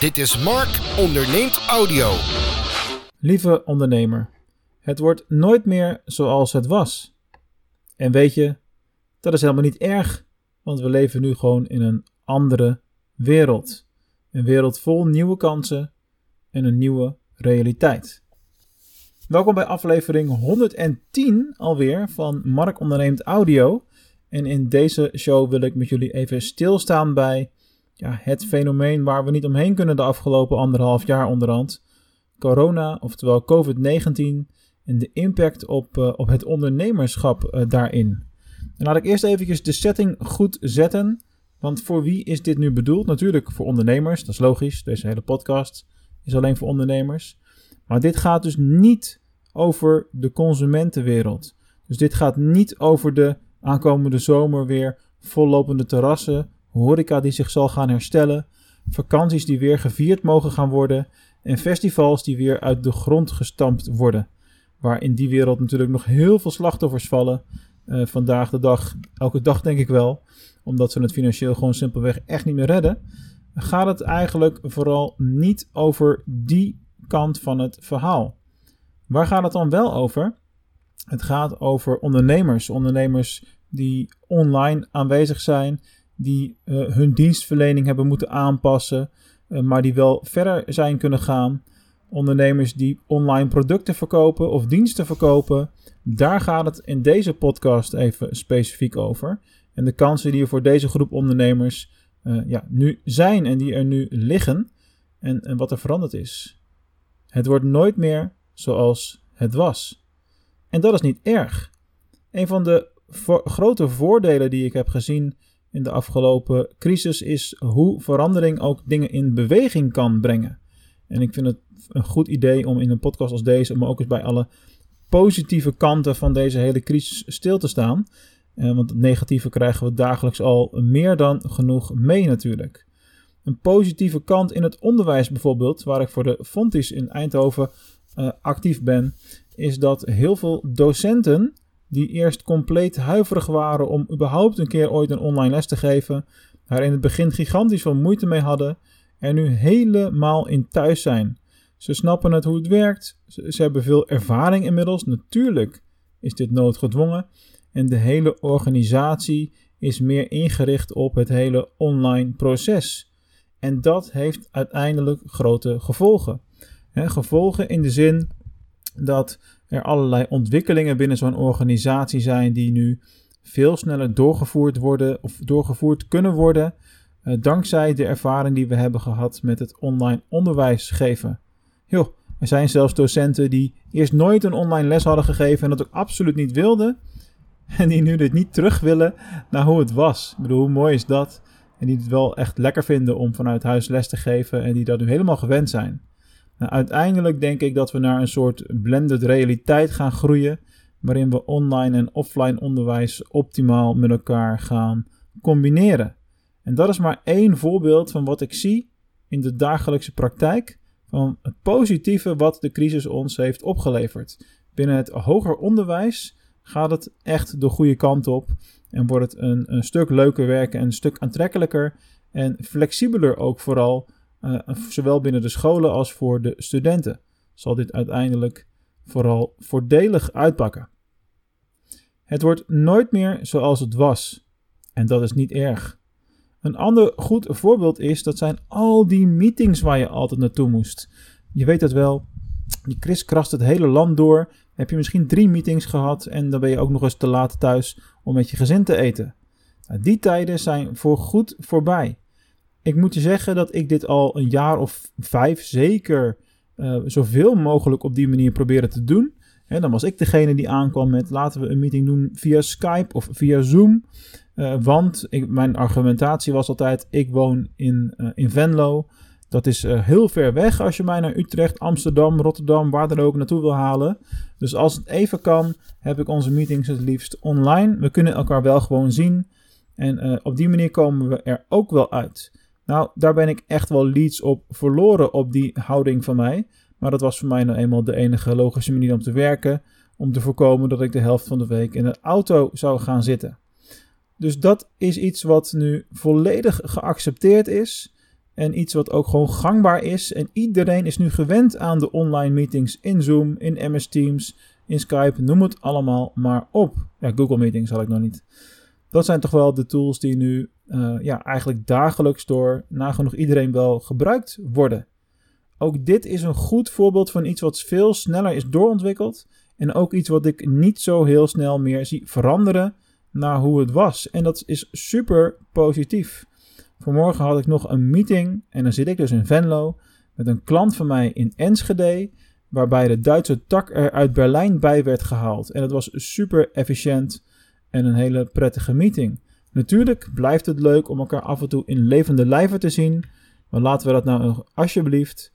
Dit is Mark onderneemt audio. Lieve ondernemer, het wordt nooit meer zoals het was. En weet je, dat is helemaal niet erg, want we leven nu gewoon in een andere wereld. Een wereld vol nieuwe kansen en een nieuwe realiteit. Welkom bij aflevering 110 alweer van Mark onderneemt audio. En in deze show wil ik met jullie even stilstaan bij ja, het fenomeen waar we niet omheen kunnen de afgelopen anderhalf jaar onderhand. Corona, oftewel COVID-19 en de impact op, uh, op het ondernemerschap uh, daarin. En laat ik eerst eventjes de setting goed zetten. Want voor wie is dit nu bedoeld? Natuurlijk voor ondernemers, dat is logisch. Deze hele podcast is alleen voor ondernemers. Maar dit gaat dus niet over de consumentenwereld. Dus dit gaat niet over de aankomende zomer weer vollopende terrassen horeca die zich zal gaan herstellen, vakanties die weer gevierd mogen gaan worden en festivals die weer uit de grond gestampt worden. Waar in die wereld natuurlijk nog heel veel slachtoffers vallen. Uh, vandaag de dag, elke dag denk ik wel, omdat ze het financieel gewoon simpelweg echt niet meer redden. Gaat het eigenlijk vooral niet over die kant van het verhaal. Waar gaat het dan wel over? Het gaat over ondernemers. Ondernemers die online aanwezig zijn, die uh, hun dienstverlening hebben moeten aanpassen, uh, maar die wel verder zijn kunnen gaan. Ondernemers die online producten verkopen of diensten verkopen. Daar gaat het in deze podcast even specifiek over. En de kansen die er voor deze groep ondernemers uh, ja, nu zijn en die er nu liggen. En, en wat er veranderd is. Het wordt nooit meer zoals het was. En dat is niet erg. Een van de grote voordelen die ik heb gezien in de afgelopen crisis is hoe verandering ook dingen in beweging kan brengen. En ik vind het een goed idee om in een podcast als deze, om ook eens bij alle positieve kanten van deze hele crisis stil te staan. Eh, want het negatieve krijgen we dagelijks al meer dan genoeg mee natuurlijk. Een positieve kant in het onderwijs bijvoorbeeld, waar ik voor de Fontis in Eindhoven uh, actief ben, is dat heel veel docenten die eerst compleet huiverig waren om überhaupt een keer ooit een online les te geven, daar in het begin gigantisch veel moeite mee hadden, er nu helemaal in thuis zijn. Ze snappen het hoe het werkt, ze, hebben veel ervaring inmiddels, natuurlijk is dit noodgedwongen en de hele organisatie is meer ingericht op het hele online proces. En dat heeft uiteindelijk grote gevolgen. Gevolgen in de zin dat er allerlei ontwikkelingen binnen zo'n organisatie zijn die nu veel sneller doorgevoerd worden of doorgevoerd kunnen worden. Uh, dankzij de ervaring die we hebben gehad met het online onderwijs geven. Joh, er zijn zelfs docenten die eerst nooit een online les hadden gegeven en dat ook absoluut niet wilden. En die nu dit niet terug willen naar hoe het was. Ik bedoel, hoe mooi is dat? En die het wel echt lekker vinden om vanuit huis les te geven en die dat nu helemaal gewend zijn. Nou, uiteindelijk denk ik dat we naar een soort blended realiteit gaan groeien, waarin we online en offline onderwijs optimaal met elkaar gaan combineren. En dat is maar één voorbeeld van wat ik zie in de dagelijkse praktijk van het positieve wat de crisis ons heeft opgeleverd. Binnen het hoger onderwijs gaat het echt de goede kant op en wordt het een, een stuk leuker werken en een stuk aantrekkelijker en flexibeler ook vooral uh, zowel binnen de scholen als voor de studenten, zal dit uiteindelijk vooral voordelig uitpakken. Het wordt nooit meer zoals het was. En dat is niet erg. Een ander goed voorbeeld is, dat zijn al die meetings waar je altijd naartoe moest. Je weet het wel, je kriskrast het hele land door. heb je misschien drie meetings gehad en dan ben je ook nog eens te laat thuis om met je gezin te eten. Nou, die tijden zijn voor goed voorbij ik moet je zeggen dat ik dit al een jaar of vijf zeker uh, zoveel mogelijk op die manier probeerde te doen. En dan was ik degene die aankwam met laten we een meeting doen via Skype of via Zoom. Uh, want mijn argumentatie was altijd: ik woon in, uh, in Venlo. Dat is heel ver weg als je mij naar Utrecht, Amsterdam, Rotterdam, waar dan ook naartoe wil halen. Dus als het even kan, heb ik onze meetings het liefst online. We kunnen elkaar wel gewoon zien. En op die manier komen we er ook wel uit. Nou, daar ben ik echt wel leads op verloren op die houding van mij. Maar dat was voor mij nou eenmaal de enige logische manier om te werken. Om te voorkomen dat ik de helft van de week in de auto zou gaan zitten. Dus dat is iets wat nu volledig geaccepteerd is. En iets wat ook gewoon gangbaar is. En iedereen is nu gewend aan de online meetings in Zoom, in MS Teams, in Skype. Noem het allemaal maar op. Ja, Google Meetings zal ik nog niet. Dat zijn toch wel de tools die nu uh, ja, eigenlijk dagelijks door nagenoeg iedereen wel gebruikt worden. Ook dit is een goed voorbeeld van iets wat veel sneller is doorontwikkeld. En ook iets wat ik niet zo heel snel meer zie veranderen naar hoe het was. En dat is super positief. Vanmorgen had ik nog een meeting en dan zit ik dus in Venlo met een klant van mij in Enschede, waarbij de Duitse tak er uit Berlijn bij werd gehaald. En het was super efficiënt en een hele prettige meeting. Natuurlijk blijft het leuk om elkaar af en toe in levende lijven te zien, maar laten we dat nou alsjeblieft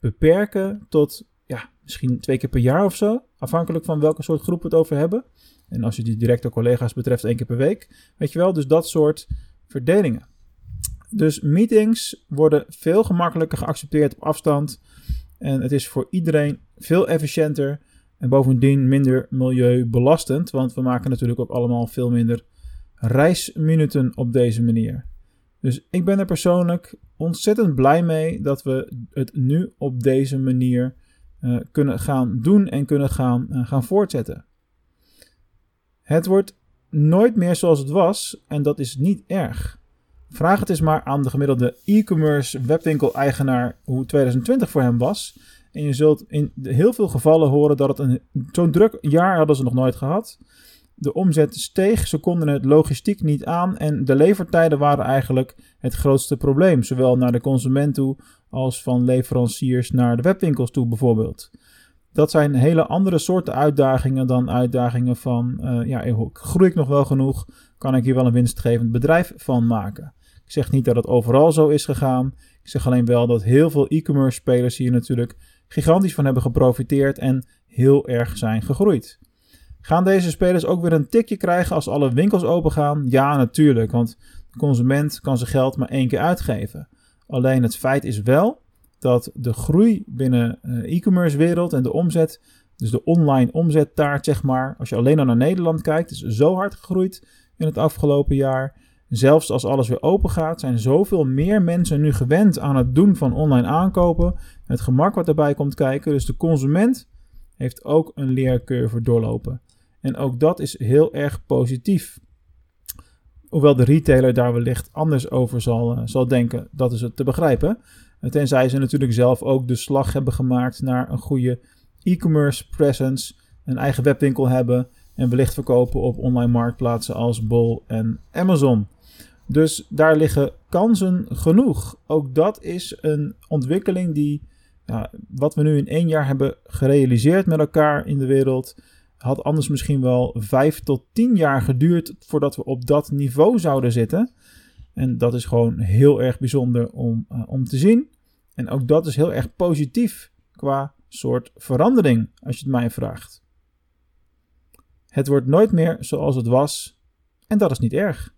beperken tot ja, misschien twee keer per jaar of zo, afhankelijk van welke soort groep we het over hebben. En als je die directe collega's betreft, één keer per week. Weet je wel, dus dat soort verdelingen. Dus meetings worden veel gemakkelijker geaccepteerd op afstand. En het is voor iedereen veel efficiënter. En bovendien minder milieubelastend. Want we maken natuurlijk ook allemaal veel minder reisminuten op deze manier. Dus ik ben er persoonlijk ontzettend blij mee dat we het nu op deze manier uh, kunnen gaan doen en kunnen gaan, uh, gaan voortzetten. Het wordt nooit meer zoals het was en dat is niet erg. Vraag het eens maar aan de gemiddelde e-commerce webwinkel-eigenaar hoe 2020 voor hem was. En je zult in heel veel gevallen horen dat het een zo'n druk jaar hadden ze nog nooit gehad. De omzet steeg, ze konden het logistiek niet aan en de levertijden waren eigenlijk het grootste probleem. Zowel naar de consument toe als van leveranciers naar de webwinkels toe bijvoorbeeld. Dat zijn hele andere soorten uitdagingen dan uitdagingen van, uh, ja, groei ik nog wel genoeg? Kan ik hier wel een winstgevend bedrijf van maken? Ik zeg niet dat het overal zo is gegaan. Ik zeg alleen wel dat heel veel e-commerce spelers hier natuurlijk gigantisch van hebben geprofiteerd en heel erg zijn gegroeid. Gaan deze spelers ook weer een tikje krijgen als alle winkels open gaan? Ja, natuurlijk, want de consument kan zijn geld maar één keer uitgeven. Alleen het feit is wel dat de groei binnen uh, e-commerce wereld en de omzet, dus de online omzettaart zeg maar, als je alleen al naar Nederland kijkt, is zo hard gegroeid in het afgelopen jaar. Zelfs als alles weer open gaat, zijn zoveel meer mensen nu gewend aan het doen van online aankopen. Het gemak wat erbij komt kijken. Dus de consument heeft ook een leercurve doorlopen. En ook dat is heel erg positief. Hoewel de retailer daar wellicht anders over zal, uh, zal denken, dat is het te begrijpen. Tenzij ze natuurlijk zelf ook de slag hebben gemaakt naar een goede e-commerce presence, een eigen webwinkel hebben en wellicht verkopen op online marktplaatsen als Bol en Amazon. Dus daar liggen kansen genoeg. Ook dat is een ontwikkeling die, ja, wat we nu in één jaar hebben gerealiseerd met elkaar in de wereld, had anders misschien wel vijf tot tien jaar geduurd voordat we op dat niveau zouden zitten. En dat is gewoon heel erg bijzonder om, uh, om te zien. En ook dat is heel erg positief qua soort verandering, als je het mij vraagt. Het wordt nooit meer zoals het was en dat is niet erg.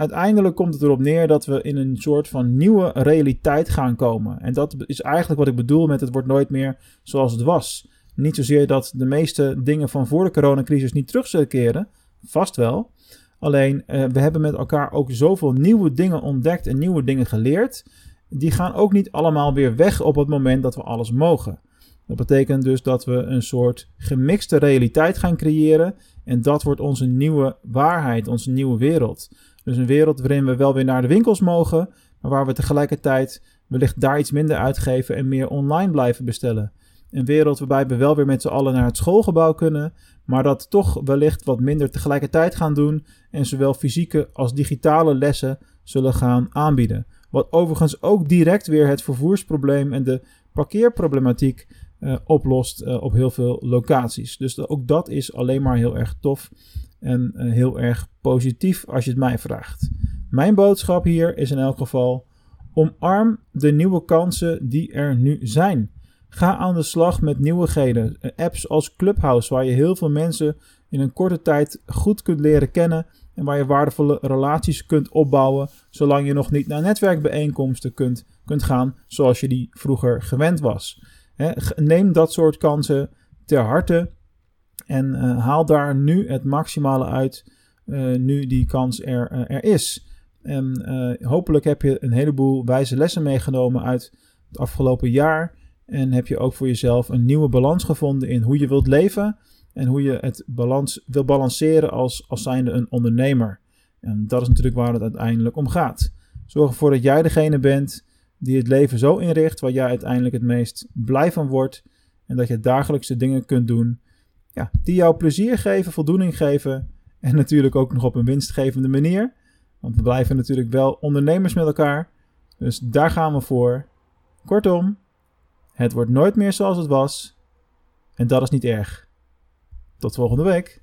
Uiteindelijk komt het erop neer dat we in een soort van nieuwe realiteit gaan komen. En dat is eigenlijk wat ik bedoel met het wordt nooit meer zoals het was. Niet zozeer dat de meeste dingen van voor de coronacrisis niet terug zullen keren, vast wel. Alleen eh, we hebben met elkaar ook zoveel nieuwe dingen ontdekt en nieuwe dingen geleerd. Die gaan ook niet allemaal weer weg op het moment dat we alles mogen. Dat betekent dus dat we een soort gemixte realiteit gaan creëren. En dat wordt onze nieuwe waarheid, onze nieuwe wereld. Dus een wereld waarin we wel weer naar de winkels mogen, maar waar we tegelijkertijd wellicht daar iets minder uitgeven en meer online blijven bestellen. Een wereld waarbij we wel weer met z'n allen naar het schoolgebouw kunnen, maar dat toch wellicht wat minder tegelijkertijd gaan doen en zowel fysieke als digitale lessen zullen gaan aanbieden. Wat overigens ook direct weer het vervoersprobleem en de parkeerproblematiek uh, oplost uh, op heel veel locaties. Dus ook dat is alleen maar heel erg tof en uh, heel erg positief als je het mij vraagt. Mijn boodschap hier is in elk geval: omarm de nieuwe kansen die er nu zijn. Ga aan de slag met nieuwigheden. Apps als Clubhouse, waar je heel veel mensen in een korte tijd goed kunt leren kennen en waar je waardevolle relaties kunt opbouwen, zolang je nog niet naar netwerkbijeenkomsten kunt, kunt gaan zoals je die vroeger gewend was. neem dat soort kansen ter harte en uh, haal daar nu het maximale uit, uh, nu die kans er, uh, er is. En eh, hopelijk heb je een heleboel wijze lessen meegenomen uit het afgelopen jaar. En heb je ook voor jezelf een nieuwe balans gevonden in hoe je wilt leven. En hoe je het balans wil balanceren als, als zijnde een ondernemer. En dat is natuurlijk waar het uiteindelijk om gaat. Zorg ervoor dat jij degene bent die het leven zo inricht waar jij uiteindelijk het meest blij van wordt. En dat je dagelijkse dingen kunt doen ja, die jou plezier geven, voldoening geven. En natuurlijk ook nog op een winstgevende manier. Want we blijven natuurlijk wel ondernemers met elkaar. Dus daar gaan we voor. Kortom, het wordt nooit meer zoals het was. En dat is niet erg. Tot volgende week.